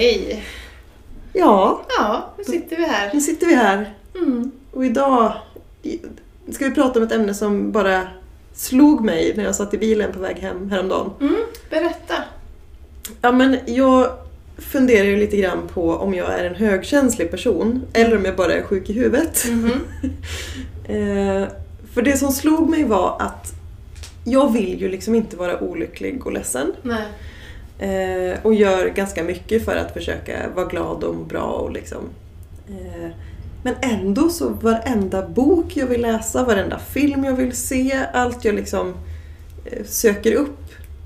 Hej! Ja, Ja, nu sitter vi här. nu sitter vi här. Mm. Och idag ska vi prata om ett ämne som bara slog mig när jag satt i bilen på väg hem häromdagen. Mm. Berätta. Ja, men jag funderar ju lite grann på om jag är en högkänslig person eller om jag bara är sjuk i huvudet. Eh, för det som slog mig var att jag vill ju liksom inte vara olycklig och ledsen. Nej. Eh, och gör ganska mycket för att försöka vara glad och må bra och liksom. Eh, men ändå så varenda bok jag vill läsa, varenda film jag vill se, allt jag liksom eh, söker upp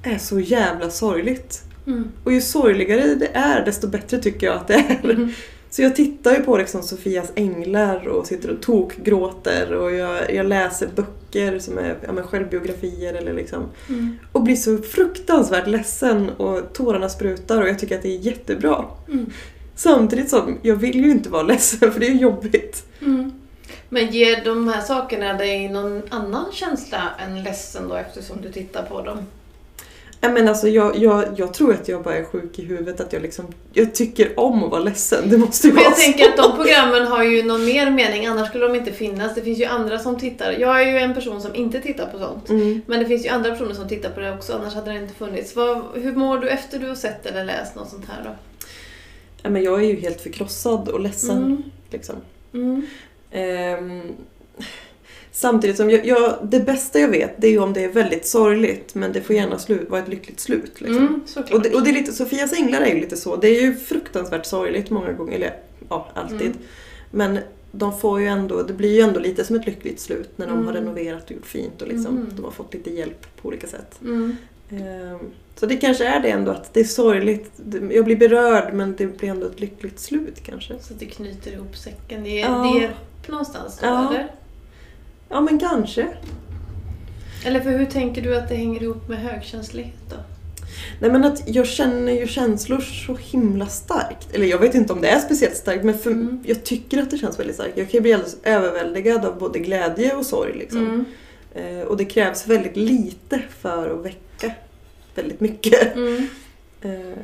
är så jävla sorgligt. Mm. Och ju sorgligare det är desto bättre tycker jag att det är. Mm. Så jag tittar ju på liksom Sofias änglar och sitter och tokgråter och jag, jag läser böcker som är ja, men självbiografier eller liksom Mm. och blir så fruktansvärt ledsen och tårarna sprutar och jag tycker att det är jättebra. Mm. Samtidigt som jag vill ju inte vara ledsen för det är jobbigt. Mm. Men ger de här sakerna dig någon annan känsla än ledsen då eftersom du tittar på dem? Ja, men alltså, jag, jag, jag tror att jag bara är sjuk i huvudet, att jag liksom, jag tycker om att vara ledsen. Det måste ju Men vara jag tänker så. att de programmen har ju någon mer mening, annars skulle de inte finnas. Det finns ju andra som tittar. Jag är ju en person som inte tittar på sånt. Mm. Men det finns ju andra personer som tittar på det också, annars hade det inte funnits. Vad, hur mår du efter du har sett eller läst något sånt här då? Ja, men jag är ju helt förkrossad och ledsen. Mm. Liksom. Mm. Ehm, samtidigt som jag, jag, det bästa jag vet det är ju om det är väldigt sorgligt men det får gärna slu, vara ett lyckligt slut. Liksom. Mm. Och, det, och det är lite, Sofias änglar är ju lite så. Det är ju fruktansvärt sorgligt många gånger, eller ja, alltid. Mm. Men de får ju ändå, det blir ju ändå lite som ett lyckligt slut när de Mm. har renoverat och gjort fint och liksom, Mm. de har fått lite hjälp på olika sätt. Mm. Ehm, så det kanske är det ändå att det är sorgligt. Jag blir berörd men det blir ändå ett lyckligt slut kanske. Så det knyter ihop säcken. Det är, Ja. det är någonstans då, Ja. eller? Ja men kanske. Eller för hur tänker du att det hänger ihop med högkänslighet då? Nej men att jag känner ju känslor så himla starkt. Eller jag vet inte om det är speciellt starkt men för, Mm. jag tycker att det känns väldigt starkt. Jag kan ju bli alldeles överväldigad av både glädje och sorg liksom. Mm. Eh, och det krävs väldigt lite för att väcka väldigt mycket. Mm. Eh,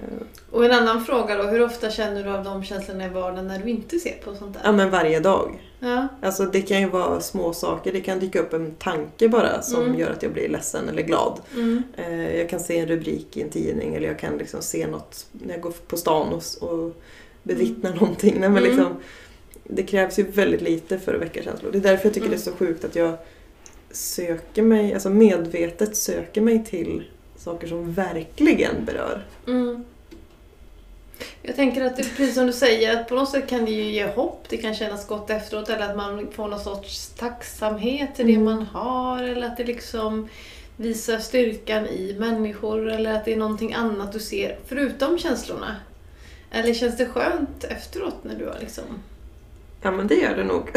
Och en annan fråga då, hur ofta känner du av de känslorna i vardagen när du inte ser på sånt där? ja men varje dag. Ja. Alltså det kan ju vara små saker. Det kan dyka upp en tanke bara som Mm. gör att jag blir ledsen eller glad. Mm. Eh, jag kan se en rubrik i en tidning eller jag kan liksom se något när jag går på stan och, och bevittnar någonting. Nej, men Mm. liksom, det krävs ju väldigt lite för att väcka känslor. Det är därför jag tycker Mm. det är så sjukt att jag söker mig, alltså medvetet söker mig till saker som verkligen berör. Mm. Jag tänker att det är precis som du säger, att på något sätt kan det ju ge hopp. Det kan kännas gott efteråt eller att man får någon sorts tacksamhet till det Mm. man har. Eller att det liksom visar styrkan i människor. Eller att det är någonting annat du ser förutom känslorna. Eller känns det skönt efteråt när du har liksom... Ja men det gör det nog.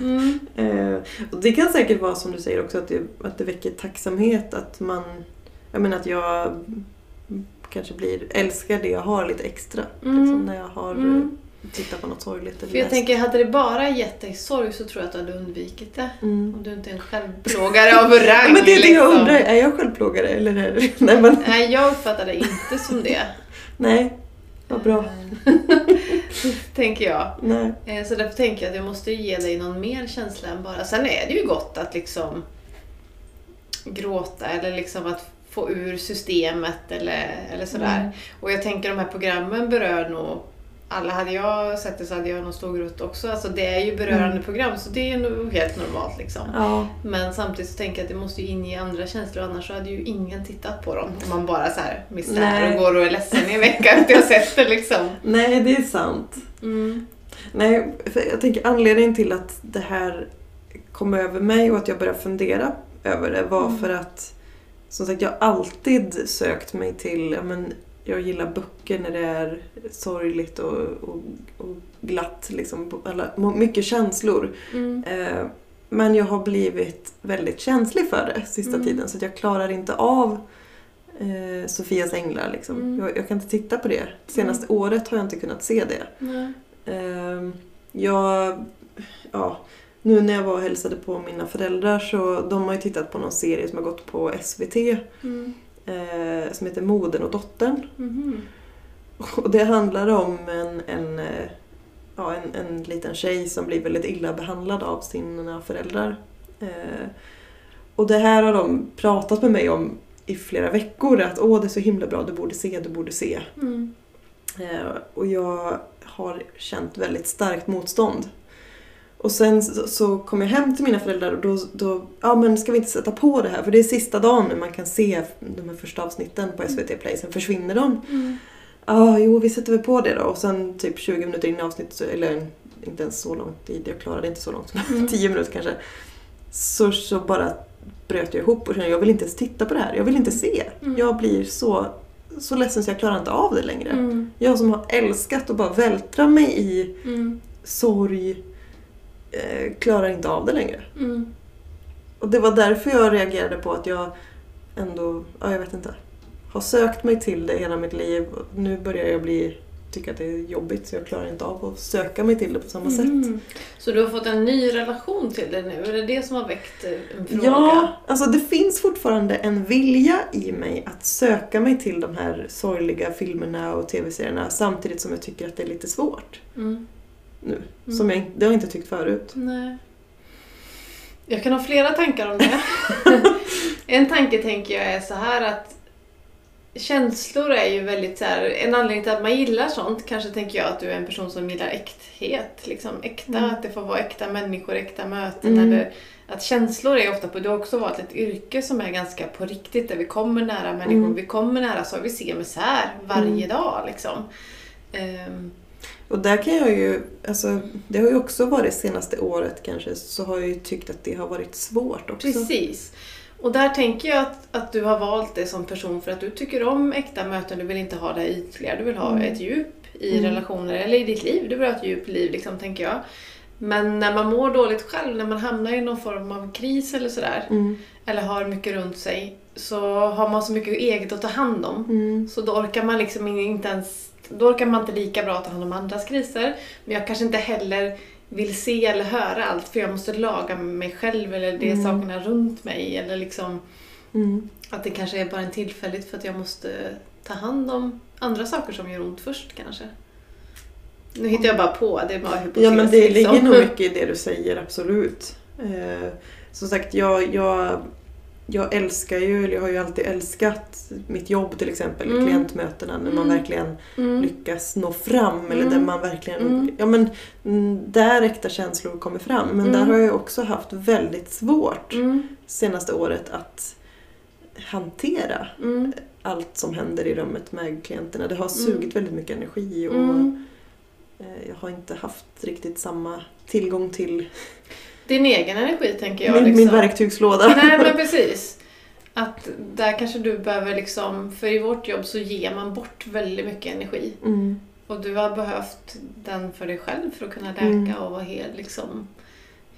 Mm. Eh, och det kan säkert vara som du säger också att det, att det väcker tacksamhet att man, jag menar att jag kanske blir, älskar det jag har lite extra. Mm. Liksom, när jag har Mm. eh, tittat på något sorgligt eller För jag läst. tänker, hade det bara gett dig sorg så tror jag att du hade undvikit det. Mm. Om du inte är en självplågare av rang. Ja, men det är det jag liksom. undrar, är jag självplågare eller är. Nej men, Nej, jag uppfattar det inte som det. nej. Vad bra. tänker jag. Nej. Eh, Så därför tänker jag att jag måste ge dig någon mer känsla än bara... Sen är det ju gott att liksom gråta eller liksom att få ur systemet eller, eller sådär. Mm. Och jag tänker de här programmen berör nog alla. Hade jag sett det så hade jag nog stått också. Alltså det är ju berörande Mm. program så det är nog helt normalt liksom. Ja. Men samtidigt så tänker jag att det måste ju inge andra känslor annars så hade ju ingen tittat på dem. Om man bara så här Nej. och går och är ledsen i en vecka efter att ha sett det liksom. Nej, det är sant. Mm. Nej, jag tänker anledningen till att det här kom över mig och att jag började fundera över det var Mm. för att som sagt, jag har alltid sökt mig till, ja, men, jag gillar böcker när det är sorgligt och, och, och glatt. Liksom, alla, mycket känslor. Mm. Eh, men jag har blivit väldigt känslig för det sista Mm. tiden så jag klarar inte av eh, Sofias änglar. Liksom. Mm. Jag, jag kan inte titta på det. Senaste året har jag inte kunnat se det. Eh, jag, ja, nu när jag var och hälsade på mina föräldrar så de har ju tittat på någon serie som har gått på SVT Mm. eh, som heter Modern och dottern. Mhm. Och det handlar om en, en, eh, ja, en, en liten tjej som blir väldigt illa behandlad av sina föräldrar. Eh, och det här har de pratat med mig om i flera veckor. Att åh, det är så himla bra, du borde se, du borde se. Mm. Eh, och jag har känt väldigt starkt motstånd. Och sen så, kom jag hem till mina föräldrar och då, då, ja men ska vi inte sätta på det här? För det är sista dagen när man kan se de här första avsnitten på SVT Play, sen försvinner de. Mm. Ja, jo vi sätter väl på det då. Och sen typ 20 minuter in i avsnittet, eller inte ens så lång tid, jag klarade inte så långt, Mm. 10 minuter kanske. Så, så bara bröt jag ihop och kände jag vill inte ens titta på det här, jag vill inte se. Mm. Jag blir så, så ledsen så jag klarar inte av det längre. Mm. Jag som har älskat att bara vältra mig i Mm. sorg eh, klarar inte av det längre. Mm. Och det var därför jag reagerade på att jag ändå, ja jag vet inte, har sökt mig till det hela mitt liv. Nu börjar jag bli, tycka att det är jobbigt så jag klarar inte av att söka mig till det på samma sätt. Mm. Så du har fått en ny relation till det nu? Är det det som har väckt eh, en fråga? Ja, alltså det finns fortfarande en vilja i mig att söka mig till de här sorgliga filmerna och tv-serierna samtidigt som jag tycker att det är lite svårt Mm. Nu. Mm. Som jag, det har jag inte tyckt förut. Nej. Jag kan ha flera tankar om det. en tanke tänker jag är så här att känslor är ju väldigt så här, en anledning till att man gillar sånt kanske tänker jag att du är en person som gillar äkthet. Liksom äkta, Mm. att det får vara äkta människor, äkta möten. Mm. Eller att känslor är ofta på, du har också valt ett yrke som är ganska på riktigt där vi kommer nära människor, Mm. vi kommer nära så vi ser misär varje Mm. dag liksom. Ehm, Och där kan jag ju, alltså det har ju också varit senaste året kanske, så har jag ju tyckt att det har varit svårt också. Precis. Och där tänker jag att, att du har valt det som person för att du tycker om äkta möten, du vill inte ha det ytliga, du vill ha Mm. ett djup i Mm. relationer eller i ditt liv. Du vill ha ett djup i liv, liksom, tänker jag. Men när man mår dåligt själv, när man hamnar i någon form av kris eller sådär, Mm. eller har mycket runt sig, så har man så mycket eget att ta hand om. Mm. Så då orkar man liksom inte ens, då orkar man inte lika bra ta hand om andras kriser. Men jag kanske inte heller vill se eller höra allt för jag måste laga mig själv eller det Mm. sakerna runt mig. Eller liksom Mm. att det kanske är bara en tillfälligt för att jag måste ta hand om andra saker som gör ont först kanske. Nu hittar jag bara på, det är bara hypotes. Ja men det liksom. ligger nog mycket i det du säger, absolut. Eh, som sagt, jag, jag, jag älskar ju, eller jag har ju alltid älskat mitt jobb till exempel, Mm. klientmötena när man Mm. verkligen Mm. lyckas nå fram eller Mm. där man verkligen, Mm. ja men mm, där äkta känslor kommer fram. Men där har jag också haft väldigt svårt senaste året att hantera allt som händer i rummet med klienterna. Det har sugit väldigt mycket energi och eh, jag har inte haft riktigt samma tillgång till Din egen energi tänker jag. min, liksom. min verktygslåda. Nej men precis. Att där kanske du behöver liksom, för i vårt jobb så ger man bort väldigt mycket energi. Mm. Och du har behövt den för dig själv för att kunna läka Mm. och vara hel liksom.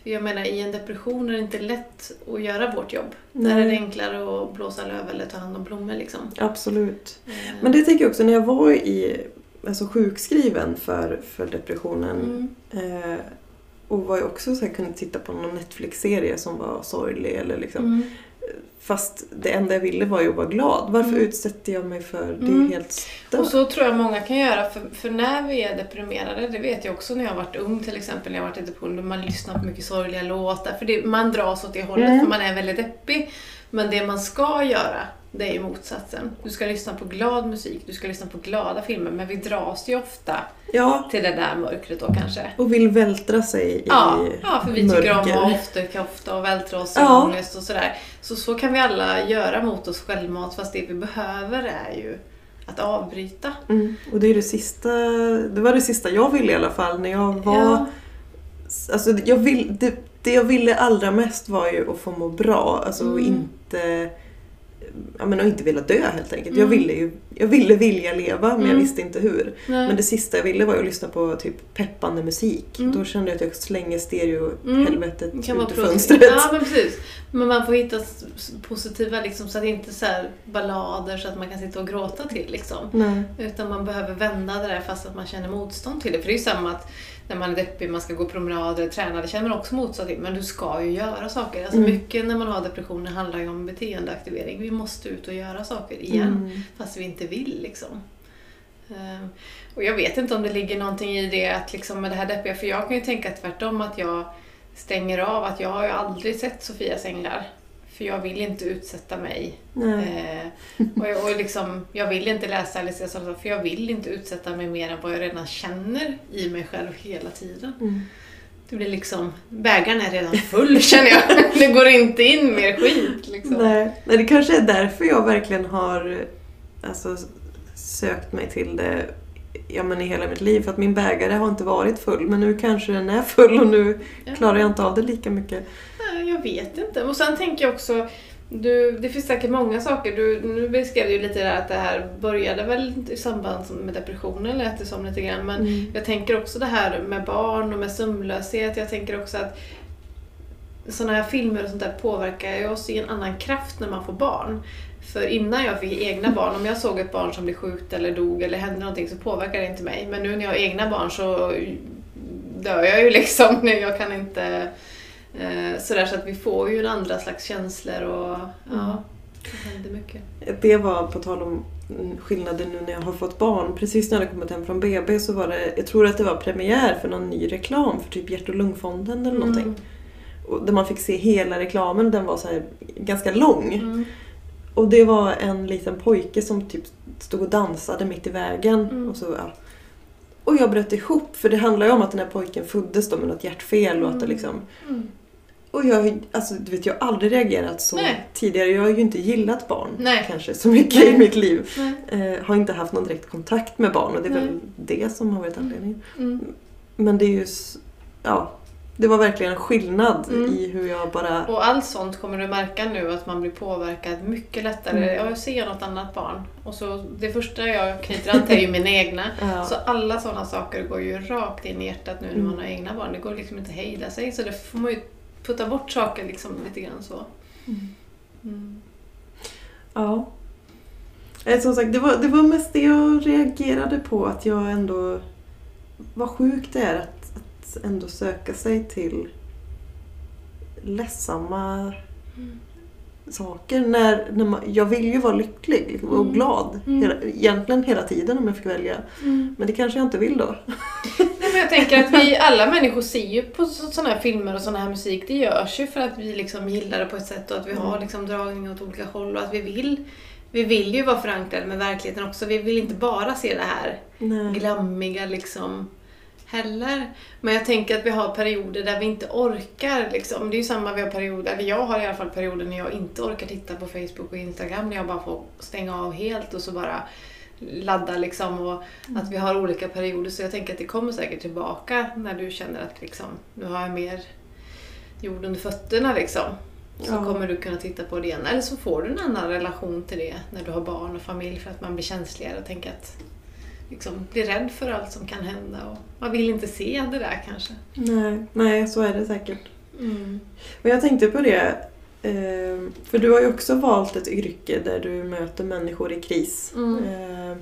För jag menar i en depression är det inte lätt att göra vårt jobb. Där är det Nej, enklare att blåsa löv eller ta hand om blommor liksom. absolut. Eh, Men det tänker jag också, när jag var i, alltså sjukskriven för, för depressionen mm. eh, och var ju också så här, kunde titta på någon Netflix-serie som var sorglig eller liksom. Mm. Fast det enda jag ville var ju att vara glad. Varför Mm. utsätter jag mig för? Det Mm. helt Och stört. så tror jag många kan göra, för, för när vi är deprimerade, det vet jag också när jag har varit ung till exempel, när jag har varit i depression, då man lyssnar på mycket sorgliga låtar, för det, man dras åt det hållet Mm. för man är väldigt deppig. Men det man ska göra, det är ju motsatsen. Du ska lyssna på glad musik, du ska lyssna på glada filmer, men vi dras ju ofta Ja, till det där mörkret då kanske. och vill vältra sig i Ja, ja, för vi tycker om mörker. att ofta, ofta och vältra oss i Ja. ångest och sådär. Så så kan vi alla göra mot oss självmant, fast det vi behöver är ju att avbryta. Mm. Och det är det sista, det var det sista jag ville i alla fall när jag var Ja. Alltså jag vill, det, det jag ville allra mest var ju att få må bra. Alltså Mm. inte ja, men, och inte vilja dö helt enkelt. Jag Mm. ville ju jag ville vilja leva men jag Mm. visste inte hur. Nej. Men det sista jag ville var att lyssna på typ peppande musik. Mm. Då kände jag att jag slänger stereo Mm. helvetet Det kan vara ut ur fönstret. Ja, men precis. Men man får hitta positiva liksom, så att det inte är så ballader så att man kan sitta och gråta till. Liksom. Nej. Utan man behöver vända det där fast att man känner motstånd till det. För det är ju samma att när man är deppig, man ska gå promenader, träna, det känner man också motstånd till. Men du ska ju göra saker. Alltså Mm. Mycket när man har depressioner handlar ju om beteendeaktivering. Vi måste ut och göra saker igen. Mm. Fast vi inte vill liksom. Eh, och jag vet inte om det ligger någonting i det att liksom med det här deppiga, för jag kan ju tänka tvärtom att jag stänger av, att jag har ju aldrig sett Sofias änglar. För jag vill inte utsätta mig. Eh, och jag, och liksom, jag vill inte läsa Alicia Salazar för jag vill inte utsätta mig mer än vad jag redan känner i mig själv hela tiden. Mm. Det blir liksom, bägaren är redan full känner jag. Det går inte in mer skit liksom. Nej. Nej, det kanske är därför jag verkligen har alltså, sökt mig till det ja, men i hela mitt liv. För att min bägare har inte varit full men nu kanske den är full och nu Ja. klarar jag inte av det lika mycket. Nej, jag vet inte. Och sen tänker jag också, du, det finns säkert många saker. Du, nu beskrev du ju lite där att det här började väl i samband med depressionen lät det som lite grann. Men Mm. jag tänker också det här med barn och med sömnlöshet. Jag tänker också att sådana här filmer och sånt där påverkar ju oss i en annan kraft när man får barn. För innan jag fick egna barn, om jag såg ett barn som blev sjukt eller dog eller hände någonting så påverkar det inte mig. Men nu när jag har egna barn så dör jag ju liksom. Jag kan inte... Eh, sådär så att vi får ju en andra slags känslor och ja, det händer mycket. Det var på tal om mm, skillnaden nu när jag har fått barn. Precis när jag hade kommit hem från BB så var det, jag tror att det var premiär för någon ny reklam för typ hjärt och lungfonden eller någonting. Och där man fick se hela reklamen, den var så här ganska lång. Mm. Och det var en liten pojke som typ stod och dansade mitt i vägen. Mm. Och, så, ja. och jag bröt ihop för det handlar ju om att den här pojken föddes då med något hjärtfel och att det Mm. liksom... Mm. Och jag, alltså, du vet, jag har aldrig reagerat så Nej. tidigare. Jag har ju inte gillat barn Nej. kanske så mycket Nej. i mitt liv. Eh, har inte haft någon direkt kontakt med barn och det är väl det som har varit anledningen. Mm. Men det är ju... Ja, det var verkligen en skillnad Mm. i hur jag bara... Och allt sånt kommer du märka nu att man blir påverkad mycket lättare. Mm. Ja, jag ser något annat barn. Och så det första jag knyter an till är ju mina egna. Ja. Så alla sådana saker går ju rakt in i hjärtat nu när Mm. man har egna barn. Det går liksom inte att hejda sig. Så det får man ju putta bort saker liksom lite grann så. Mm. Mm. Ja. Eh, Som sagt, det var, det var mest det jag reagerade på. Att jag ändå... Vad sjukt det är att, att ändå söka sig till ledsamma Mm. saker. När, när man, jag vill ju vara lycklig liksom, och Mm. glad. Mm. Hela, egentligen hela tiden om jag fick välja. Men det kanske jag inte vill då. Men jag tänker att vi alla människor ser ju på sådana här filmer och sån här musik. Det görs ju för att vi liksom gillar det på ett sätt och att vi har Mm. liksom dragning åt olika håll och att vi vill vi vill ju vara förankrade med verkligheten också. Vi vill inte bara se det här Nej. glammiga liksom heller. Men jag tänker att vi har perioder där vi inte orkar. Liksom. Det är ju samma vi har perioder, eller jag har i alla fall perioder när jag inte orkar titta på Facebook och Instagram. När jag bara får stänga av helt och så bara ladda liksom. Och att vi har olika perioder. Så jag tänker att det kommer säkert tillbaka när du känner att liksom, nu har jag mer jord under fötterna liksom. Så Ja. kommer du kunna titta på det igen. Eller så får du en annan relation till det när du har barn och familj för att man blir känsligare och tänker att liksom, blir rädd för allt som kan hända och man vill inte se det där kanske. Nej, nej, så är det säkert. Mm. Men jag tänkte på det, för du har ju också valt ett yrke där du möter människor i kris. Mm. Eh,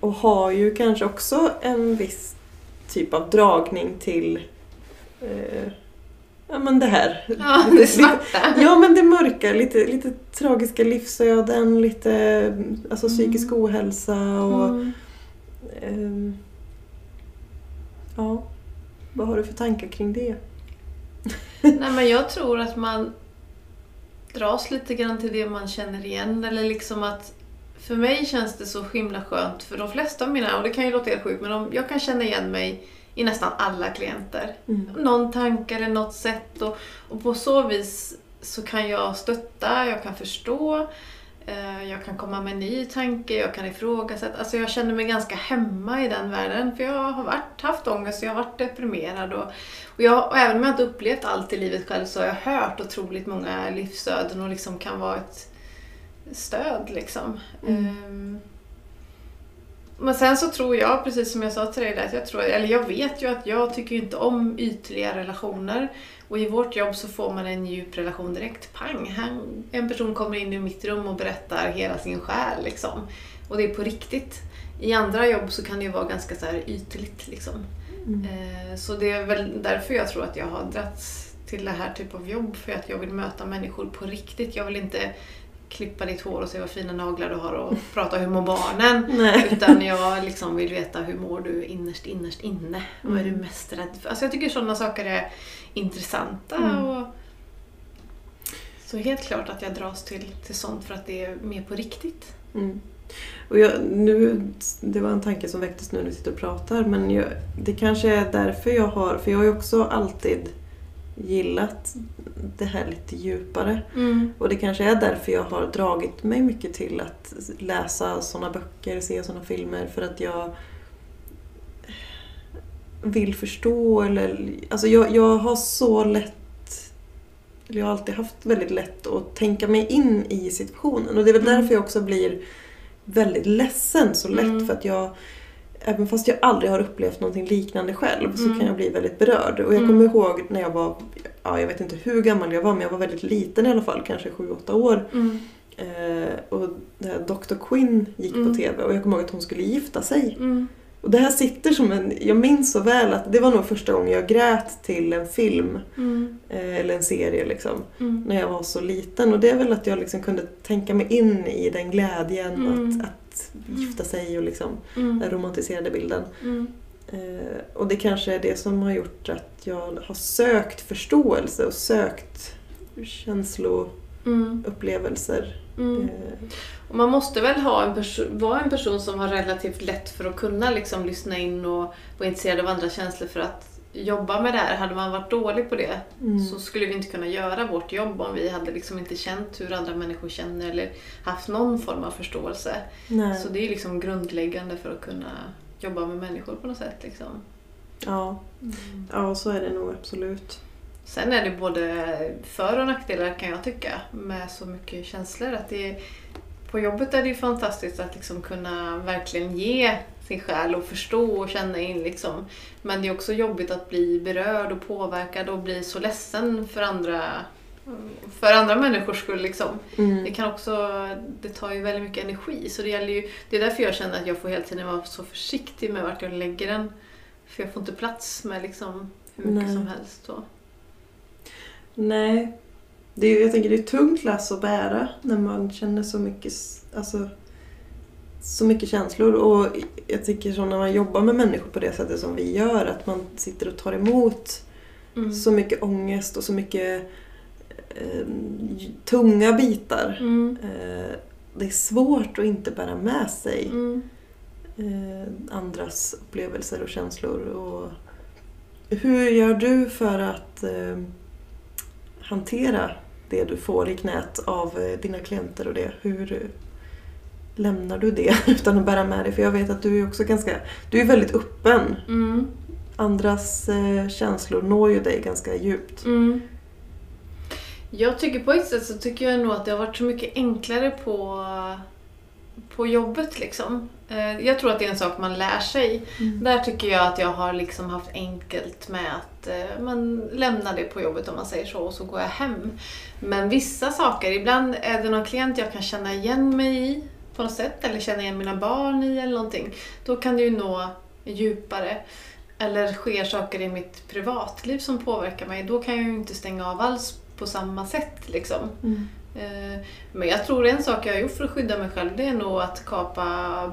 och har ju kanske också en viss typ av dragning till eh, ja, men det här. Ja, det svarta. Ja men det mörka, lite, lite tragiska livsöden, lite alltså, psykisk ohälsa och... Mm. ehm, ja, vad har du för tankar kring det? Nej men jag tror att man dras lite grann till det man känner igen. Eller liksom att för mig känns det så himla skönt för de flesta av mina, och det kan ju låta helt sjukt, men de, jag kan känna igen mig i nästan alla klienter. Mm. Någon tanke eller något sätt och, och på så vis så kan jag stötta, jag kan förstå, jag kan komma med en ny tanke, jag kan ifrågasätta. Alltså jag känner mig ganska hemma i den världen för jag har varit, haft ångest, jag har varit deprimerad och, och, jag, och även om jag inte upplevt allt i livet själv så har jag hört otroligt många livsöden och liksom kan vara ett stöd liksom. Mm. Ehm, men sen så tror jag, precis som jag sa till dig, att jag, tror, eller jag vet ju att jag tycker inte om ytliga relationer. Och i vårt jobb så får man en djup relation direkt. Pang! Han, en person kommer in i mitt rum och berättar hela sin själ. Liksom. Och det är på riktigt. I andra jobb så kan det ju vara ganska så här ytligt. Liksom. Mm. Eh, Så det är väl därför jag tror att jag har dragits till det här typ av jobb. För att jag vill möta människor på riktigt. Jag vill inte klippa ditt hår och se vad fina naglar du har och prata hur mår barnen. Nej. Utan jag liksom vill veta hur mår du innerst, innerst inne. Vad är du Mm. mest rädd för? Alltså jag tycker sådana saker är intressanta. Mm. Och så helt klart att jag dras till, till sånt för att det är mer på riktigt. Mm. Och jag, nu, det var en tanke som väcktes nu när vi sitter och pratar men jag, det kanske är därför jag har, för jag har ju också alltid gillat det här lite djupare. Och det kanske är därför jag har dragit mig mycket till att läsa såna böcker, se såna filmer för att jag vill förstå eller... Alltså jag, jag har så lätt... eller Jag har alltid haft väldigt lätt att tänka mig in i situationen och det är väl Mm. därför jag också blir väldigt ledsen så lätt Mm. för att jag Även fast jag aldrig har upplevt någonting liknande själv så Mm. kan jag bli väldigt berörd. Och jag Mm. kommer ihåg när jag var, ja jag vet inte hur gammal jag var men jag var väldigt liten i alla fall, kanske 7-8 år. Mm. Eh, och Dr. Quinn gick Mm. på TV och jag kommer ihåg att hon skulle gifta sig. Mm. Och det här sitter som en, jag minns så väl att det var nog första gången jag grät till en film Mm. eh, eller en serie liksom. Mm. När jag var så liten och det är väl att jag liksom kunde tänka mig in i den glädjen Mm. att, att gifta sig och liksom Mm. den romantiserade bilden. Mm. Eh, och det kanske är det som har gjort att jag har sökt förståelse och sökt känsloupplevelser. Mm. Mm. Eh, Och man måste väl ha en vara en person som har relativt lätt för att kunna liksom lyssna in och vara intresserad av andra känslor för att jobba med det här. Hade man varit dålig på det mm. så skulle vi inte kunna göra vårt jobb om vi hade liksom inte känt hur andra människor känner eller haft någon form av förståelse. Nej. Så det är liksom grundläggande för att kunna jobba med människor på något sätt. Liksom. Ja. ja, så är det nog absolut. Sen är det både för och nackdelar kan jag tycka med så mycket känslor. Att det på jobbet är det ju fantastiskt att liksom kunna verkligen ge sin själ och förstå och känna in. Liksom. Men det är också jobbigt att bli berörd och påverkad och bli så ledsen för andra, för andra människors skull. Liksom. Mm. Det kan också, det tar ju väldigt mycket energi. Så det gäller ju, det är därför jag känner att jag får hela tiden vara så försiktig med vart jag lägger den. För jag får inte plats med liksom hur mycket Nej. som helst. Så. Nej. Det är, jag tänker det är ett tungt lass att bära när man känner så mycket, alltså, så mycket känslor. Och jag tycker så när man jobbar med människor på det sättet som vi gör, att man sitter och tar emot Mm. så mycket ångest och så mycket eh, tunga bitar. Mm. Eh, det är svårt att inte bära med sig Mm. eh, andras upplevelser och känslor. Och hur gör du för att eh, hantera det du får i knät av eh, dina klienter och det? Hur lämnar du det utan att bära med dig? För jag vet att du är också ganska, du är väldigt öppen. Mm. Andras eh, känslor når ju dig ganska djupt. Mm. Jag tycker på ett sätt så tycker jag nog att det har varit så mycket enklare på, på jobbet liksom. Eh, Jag tror att det är en sak man lär sig. Mm. Där tycker jag att jag har liksom haft enkelt med att eh, man lämnar det på jobbet om man säger så och så går jag hem. Men vissa saker, ibland är det någon klient jag kan känna igen mig i på något sätt eller känna igen mina barn i eller någonting. Då kan det ju nå djupare. Eller sker saker i mitt privatliv som påverkar mig, då kan jag ju inte stänga av alls på samma sätt. Liksom. Mm. Eh, Men jag tror en sak jag har gjort för att skydda mig själv det är nog att kapa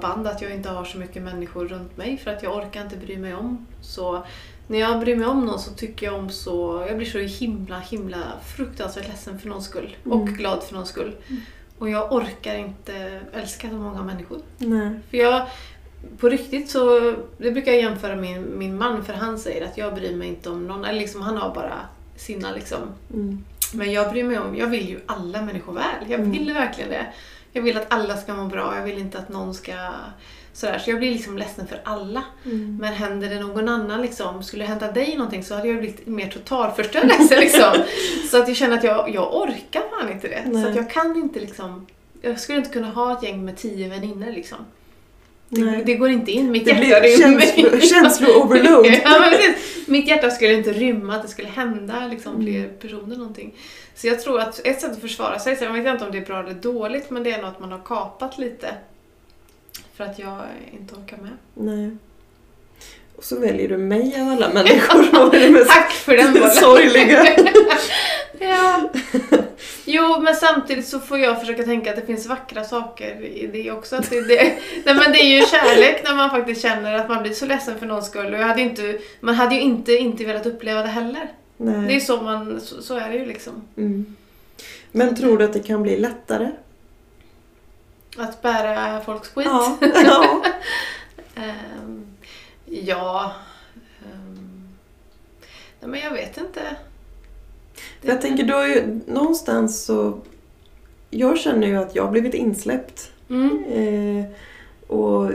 band, att jag inte har så mycket människor runt mig för att jag orkar inte bry mig om. Så när jag bryr mig om någon så tycker jag om så, jag blir så himla himla fruktansvärt ledsen för någons skull och Mm. glad för någons skull. Och jag orkar inte älska så många människor. Nej. För jag, på riktigt så, det brukar jag jämföra med min, min man för han säger att jag bryr mig inte om någon, eller liksom, han har bara sina liksom. Mm. Men jag bryr mig om, jag vill ju alla människor väl. Jag Mm. vill verkligen det. Jag vill att alla ska må bra, jag vill inte att någon ska sådär. Så jag blir liksom ledsen för alla. Mm. Men händer det någon annan liksom, skulle det hända dig någonting så hade jag blivit mer totalförstörd ledsen liksom. Så att jag känner att jag, jag orkar fan inte det. Nej. Så att jag kan inte liksom, jag skulle inte kunna ha ett gäng med tio vänner liksom. Det, det går inte in, mitt Det hjärta rymmer känslo-overload. ja. Mitt hjärta skulle inte rymma att det skulle hända liksom, Mm. fler personer någonting. Så jag tror att ett sätt att försvara sig, vet jag inte om det är bra eller dåligt, men det är nog att man har kapat lite. För att jag inte orkar med. Nej. Och så väljer du mig av alla människor. Det mest Tack för den bollen! sorgliga? ja. Jo Jo, men samtidigt så får jag försöka tänka att det finns vackra saker i det också. Att det, det, nej, men det är ju kärlek när man faktiskt känner att man blir så ledsen för någons skull. Och jag hade inte, man hade ju inte, inte velat uppleva det heller. Nej. Det är så man, så, så är det ju liksom. Mm. Men tror du att det kan bli lättare? Att bära folks skit. Ja. ja. Ehm, ja. ehm, nej, men jag vet inte. För jag tänker, du har ju någonstans så... Jag känner ju att jag har blivit insläppt. Mm. Eh, och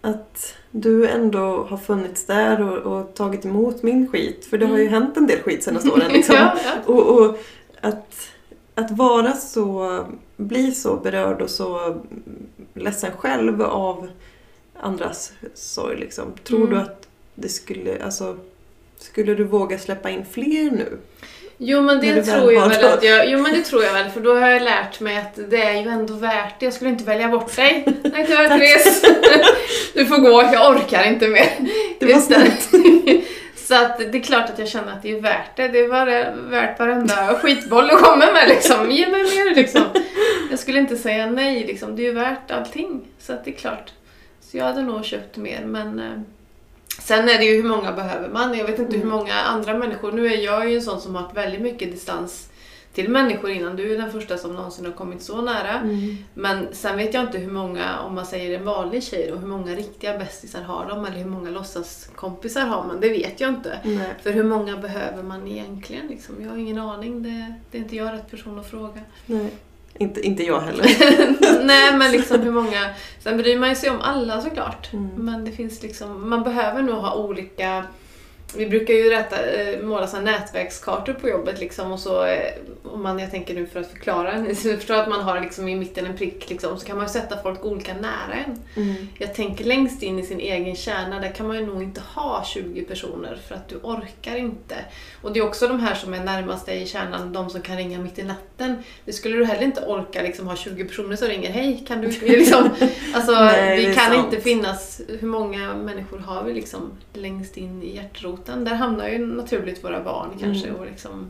att du ändå har funnits där och, och tagit emot min skit. För det har ju Mm. hänt en del skit senaste åren. Liksom. ja, ja. Och, och att, att vara så, bli så berörd och så ledsen själv av andras sorg. Liksom. Tror Mm. du att det skulle, alltså, skulle du våga släppa in fler nu? Jo men det tror jag väl att jag, jo men det tror jag väl för då har jag lärt mig att det är ju ändå värt det. Jag skulle inte välja bort dig. Nej tyvärr Therese. Du får gå, jag orkar inte mer. Det var Just Så att det är klart att jag känner att det är värt det. Det är bara värt varenda skitboll du kommer med liksom. Ge mig mer liksom. Jag skulle inte säga nej liksom. Det är ju värt allting. Så att det är klart. Så jag hade nog köpt mer men eh, Sen är det ju hur många behöver man. Jag vet inte hur Mm. många andra människor. Nu är jag ju en sån som har haft väldigt mycket distans till människor innan. Du är den första som någonsin har kommit så nära. Mm. Men sen vet jag inte hur många, om man säger en vanlig tjej då, hur många riktiga bästisar har de eller hur många låtsaskompisar har man? Det vet jag inte. Nej. För hur många behöver man egentligen? Liksom? Jag har ingen aning. Det, det är inte jag rätt person att fråga. Nej. Inte, inte jag heller. Nej men liksom hur många... Sen bryr man ju sig om alla såklart. Mm. Men det finns liksom... Man behöver nog ha olika... Vi brukar ju rätta, eh, måla så nätverkskartor på jobbet liksom och så eh, om man, jag tänker nu för att förklara, ni förstår att man har liksom i mitten en prick liksom, så kan man ju sätta folk olika nära en. Mm. Jag tänker längst in i sin egen kärna, där kan man ju nog inte ha 20 personer för att du orkar inte. Och det är också de här som är närmast dig i kärnan, de som kan ringa mitt i natten. Det skulle du heller inte orka liksom ha 20 personer som ringer, hej kan du liksom, Alltså Nej, vi kan sant. inte finnas, hur många människor har vi liksom längst in i hjärtroten? Där hamnar ju naturligt våra barn kanske Mm. och liksom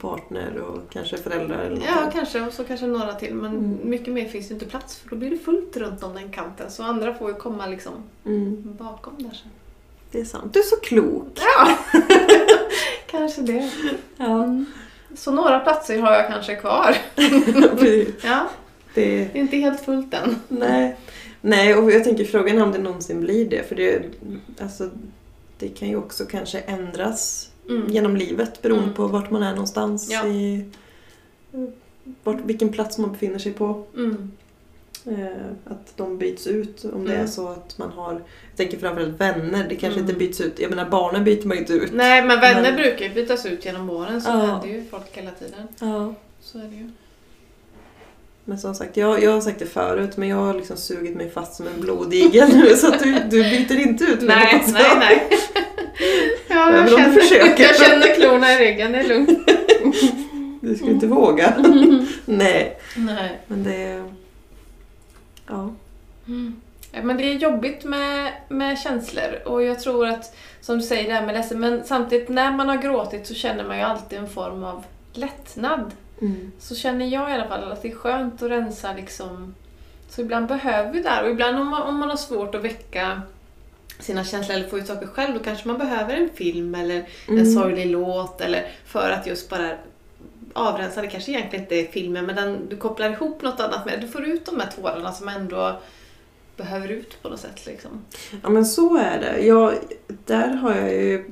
Partner och kanske föräldrar eller något. Ja, kanske. Och så kanske några till. Men Mm. mycket mer finns det inte plats för då blir det fullt runt om den kanten. Så andra får ju komma liksom Mm. bakom där sen. Det är sant. Du är så klok. Ja, kanske det. Ja. Så några platser har jag kanske kvar. Ja, det, det är inte helt fullt än. nej. nej, och jag tänker frågan är om det någonsin blir det. För det, alltså, det kan ju också kanske ändras Mm. genom livet beroende Mm. på vart man är någonstans. Ja. I, vart, vilken plats man befinner sig på. Mm. Eh, att de byts ut om det Mm. är så att man har, jag tänker framförallt vänner, det kanske Mm. inte byts ut. Jag menar barnen byter man ju inte ut. Nej, men vänner Men- brukar ju bytas ut genom åren. Så Ja. händer ju folk hela tiden. Ja. Så är det ju. Men som sagt, jag, jag har sagt det förut men jag har liksom sugit mig fast som en blodigel nu så att du, du byter inte ut mig Nej, nej, jag. nej. Ja, jag, om du känner, försöker. jag känner klorna i ryggen, det är lugnt. Du skulle inte våga. nej, Nej. men det är... Ja. Ja, Men det är jobbigt med, med känslor och jag tror att, som du säger det här med ledsen, men samtidigt när man har gråtit så känner man ju alltid en form av lättnad. Mm. Så känner jag i alla fall att det är skönt att rensa liksom. Så ibland behöver vi det där och ibland om man, om man har svårt att väcka sina känslor eller få ut saker själv då kanske man behöver en film eller en Mm. sorglig låt eller för att just bara avrensa, det kanske egentligen inte är filmen men den, du kopplar ihop något annat med Du får ut de här tårarna som ändå behöver ut på något sätt liksom. Ja men så är det. Jag, där har jag ju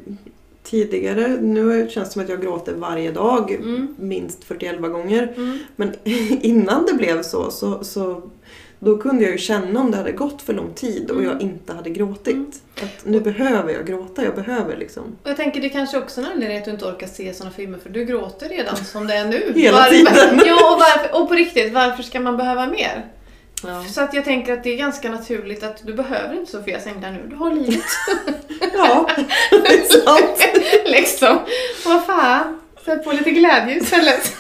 tidigare, nu känns det som att jag gråter varje dag Mm. minst 41 gånger. Mm. Men innan det blev så, så, så då kunde jag ju känna om det hade gått för lång tid och Mm. jag inte hade gråtit. Mm. Att nu behöver jag gråta, jag behöver liksom. Och jag tänker det kanske också är en anledning att du inte orkar se sådana filmer för du gråter redan som det är nu. Hela varför, tiden. Ja, och, varför, och på riktigt, varför ska man behöva mer? Ja. Så att jag tänker att det är ganska naturligt att du behöver inte Sofias änglar nu, du har livet. ja, det är sant. liksom. Vad fan, sätt på lite glädje istället.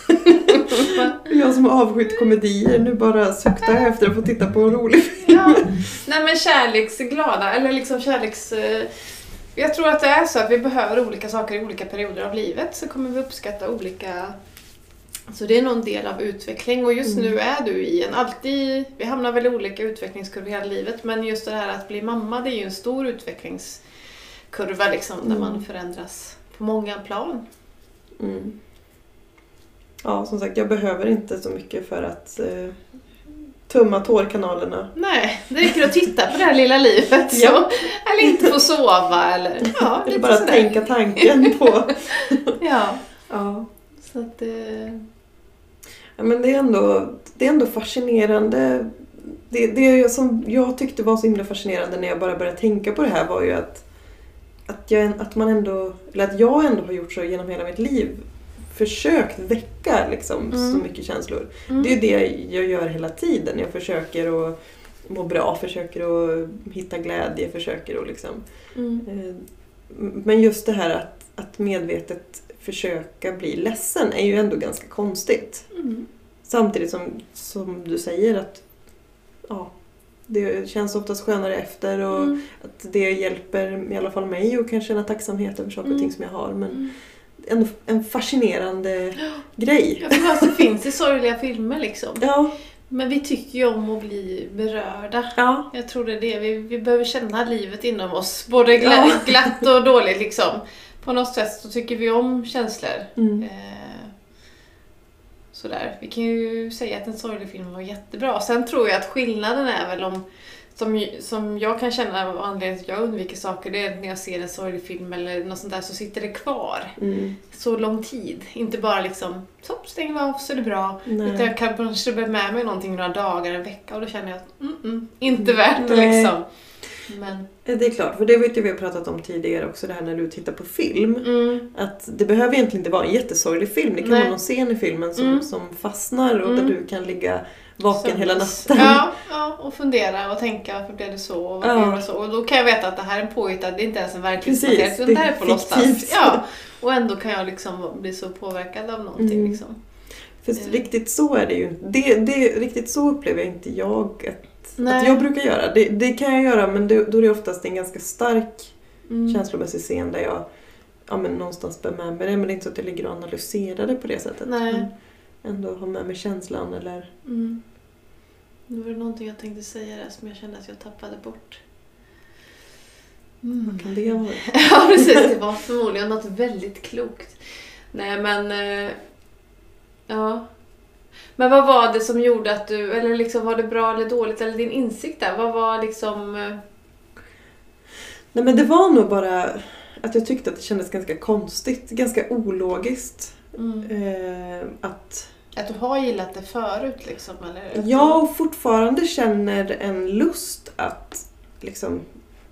Jag som har avskytt komedier, nu bara suktar jag efter att få titta på en rolig film. ja. Nej men kärleksglada, eller liksom kärleks... eh, Jag tror att det är så att vi behöver olika saker i olika perioder av livet så kommer vi uppskatta olika Så det är nog en del av utveckling och just Mm. nu är du i en alltid, vi hamnar väl i olika utvecklingskurvor hela livet men just det här att bli mamma det är ju en stor utvecklingskurva liksom där Mm. man förändras på många plan. Mm. Ja, som sagt, jag behöver inte så mycket för att eh, tumma tårkanalerna. Nej, det räcker att titta på det här lilla livet så, Ja. eller inte få sova eller ja, Eller bara sådär. tänka tanken på... Ja, ja. så att eh, ja, men det är ändå, det är ändå fascinerande. Det, det som jag tyckte var så himla fascinerande när jag bara började tänka på det här var ju att, att, jag, att man ändå, eller att jag ändå har gjort så genom hela mitt liv. Försökt väcka liksom Mm. så mycket känslor. mm. Det är det jag gör hela tiden. Jag försöker att må bra, försöker att hitta glädje, försöker att liksom... Mm. eh, Men just det här att, att medvetet försöka bli ledsen är ju ändå ganska konstigt. Mm. Samtidigt som, som du säger att ja, det känns oftast skönare efter och Mm. att det hjälper i alla fall mig att kan känna tacksamhet över saker och Mm. ting som jag har. Men Mm. ändå en fascinerande grej. Ja, för alltså, det finns i sorgliga filmer liksom. Ja, Men vi tycker ju om att bli berörda. ja, Jag tror det är det. Vi, vi behöver känna livet inom oss. Både gla, Ja. glatt och dåligt liksom. På något sätt så tycker vi om känslor. mm. Eh, sådär. Vi kan ju säga att en sorglig film var jättebra. Sen tror jag att skillnaden är väl om som, som jag kan känna av anledningen till att jag undviker saker, det är när jag ser en sorglig film eller något sånt där så sitter det kvar Mm. så lång tid. Inte bara liksom, så stänger av så är det bra. Nej. Utan jag kan kanske bära med mig någonting några dagar, en vecka och då känner jag att mm, mm, inte värt det liksom. Men, Det är klart, för det vet jag vi har pratat om tidigare också, det här när du tittar på film. mm, Att det behöver egentligen inte vara en jättesorglig film. Det kan Nej. vara någon scen i filmen som, Mm. som fastnar och där Mm. du kan ligga vaken så- hela natten. Ja, ja, och fundera och tänka varför blev det så och varför Ja. blev det så. Och då kan jag veta att det här är en påhittad, det är inte ens en verklighetsbaserad, utan det det är här är på låtsas. Ja, och ändå kan jag liksom bli så påverkad av någonting. Mm. Liksom. För Mm. riktigt så är det ju det, det, Riktigt så upplever jag inte jag att, Nej. att jag brukar göra. Det, det kan jag göra men det, då är det oftast en ganska stark Mm. känslomässig scen där jag ja, men någonstans bär med mig det. Men det är inte så att jag ligger och analyserar det på det sättet. Nej. Ändå har med mig känslan eller... Mm. Nu var det någonting jag tänkte säga där som jag kände att jag tappade bort. Mm. Vad kan det vara? Ja precis, det var förmodligen något väldigt klokt. Nej men... eh, Ja. Men vad var det som gjorde att du, eller liksom var det bra eller dåligt, eller din insikt där? Vad var liksom... eh, Nej men det var nog bara att jag tyckte att det kändes ganska konstigt, ganska ologiskt. Mm, Eh, att att du har gillat det förut liksom? Eller? jag fortfarande känner en lust att liksom,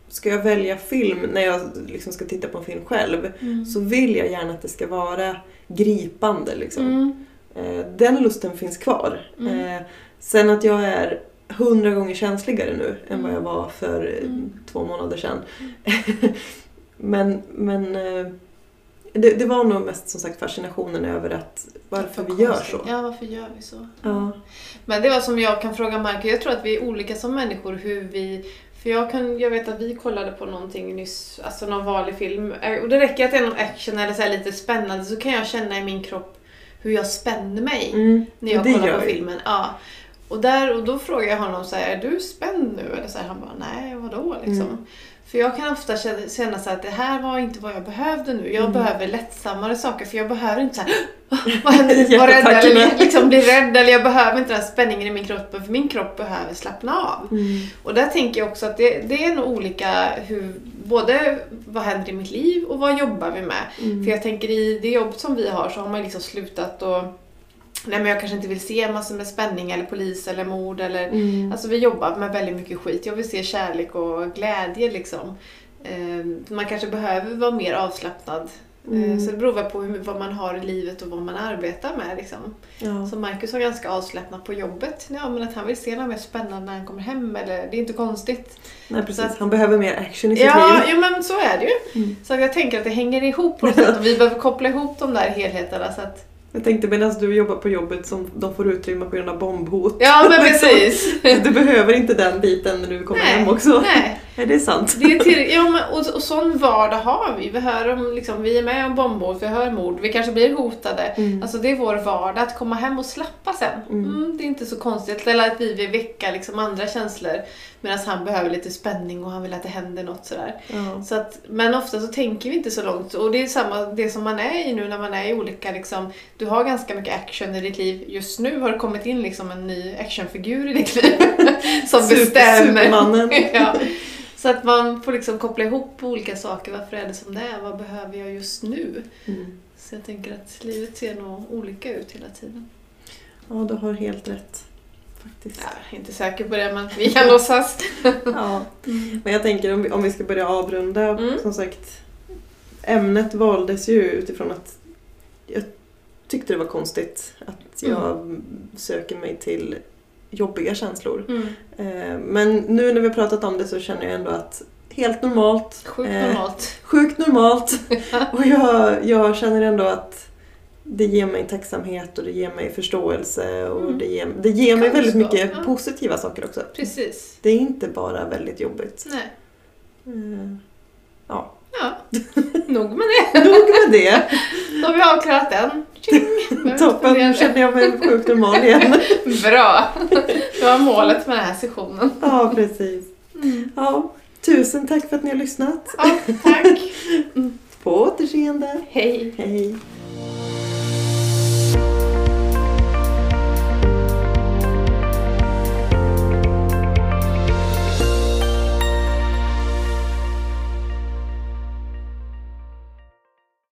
ska jag välja film när jag liksom ska titta på en film själv Mm. så vill jag gärna att det ska vara gripande. Liksom. Mm. Eh, den lusten finns kvar. Mm. Eh, sen att jag är hundra gånger känsligare nu än vad Mm. jag var för eh, Mm. två månader sedan. men men eh, det, det var nog mest som sagt fascinationen över att varför vi gör så. Ja, varför gör vi så? Ja. Men det var som jag kan fråga Marco, jag tror att vi är olika som människor hur vi... För jag, kan, jag vet att vi kollade på någonting nyss, alltså någon vanlig film. Och det räcker att det är någon action eller så lite spännande så kan jag känna i min kropp hur jag spänner mig Mm, när jag gör på filmen. Ja. Och, där, och då frågar jag honom så här, är du spänd nu? Eller så här, han bara, nej vadå liksom. Mm. För jag kan ofta känna känna så att det här var inte vad jag behövde nu. Jag Mm. behöver lättsammare saker för jag behöver inte så här, vad händer? Vara rädd eller liksom bli rädd eller jag behöver inte den här spänningen i min kropp för min kropp behöver slappna av. Mm. Och där tänker jag också att det, det är nog olika hur, både vad händer i mitt liv och vad jobbar vi med. Mm. För jag tänker i det jobb som vi har så har man liksom slutat och Nej men jag kanske inte vill se massor med spänning eller polis eller mord eller Mm. Alltså vi jobbar med väldigt mycket skit. Jag vill se kärlek och glädje liksom. Ehm, Man kanske behöver vara mer avslappnad. Mm. Ehm, Så det beror väl på hur, vad man har i livet och vad man arbetar med. Liksom. ja. Så Marcus var ganska avslappnad på jobbet. Ja, men att han vill se något mer spännande när han kommer hem. Eller, det är inte konstigt. Nej precis, att- han behöver mer action i sitt Ja, liv. ja, men så är det ju. Mm. Så jag tänker att det hänger ihop på något sätt. Och vi behöver koppla ihop de där helheterna. Så att, Jag tänkte medan du jobbar på jobbet som de får utrymme på grund av bombhot. ja, men precis. Du behöver inte den biten när du kommer Nej, hem också. Nej. Är det sant? Det är till, ja, men, och, och sån vardag har vi. Vi, hör om, liksom, vi är med om bombhot, vi hör mord, vi kanske blir hotade. Mm. Alltså det är vår vardag, att komma hem och slappa sen. Mm. Mm, det är inte så konstigt. Eller att vi vill väcka liksom, andra känslor medan han behöver lite spänning och han vill att det händer något sådär. Så att, men ofta så tänker vi inte så långt och det är samma det som man är i nu när man är i olika liksom, du har ganska mycket action i ditt liv. Just nu har det kommit in liksom en ny actionfigur i ditt liv som Super- bestämmer. Supermannen. ja. Så att man får liksom koppla ihop olika saker. Varför är det som det är? Vad behöver jag just nu? Mm. Så jag tänker att livet ser nog olika ut hela tiden. ja, du har helt rätt. Faktiskt. Jag är inte säker på det men vi kan låtsas. Ja. Men jag tänker om vi, om vi ska börja avrunda, Mm. som sagt. Ämnet valdes ju utifrån att jag tyckte det var konstigt att jag söker mig till jobbiga känslor. Mm. Eh, Men nu när vi har pratat om det så känner jag ändå att helt normalt. Sjukt eh, normalt. Sjukt normalt. Och jag, jag känner ändå att det ger mig tacksamhet och det ger mig förståelse och Mm. det ger, det ger mig väldigt mycket ja. positiva saker också. Precis. Det är inte bara väldigt jobbigt. Nej. Eh, Ja, Ja, nog med det. nog med det. Då har vi avklarat den. Toppen, nu känner jag mig sjukt normal igen. Bra! Det var målet med den här sessionen. Ja, precis. Ja, tusen tack för att ni har lyssnat. Ja, tack! På återseende. Hej! Hej.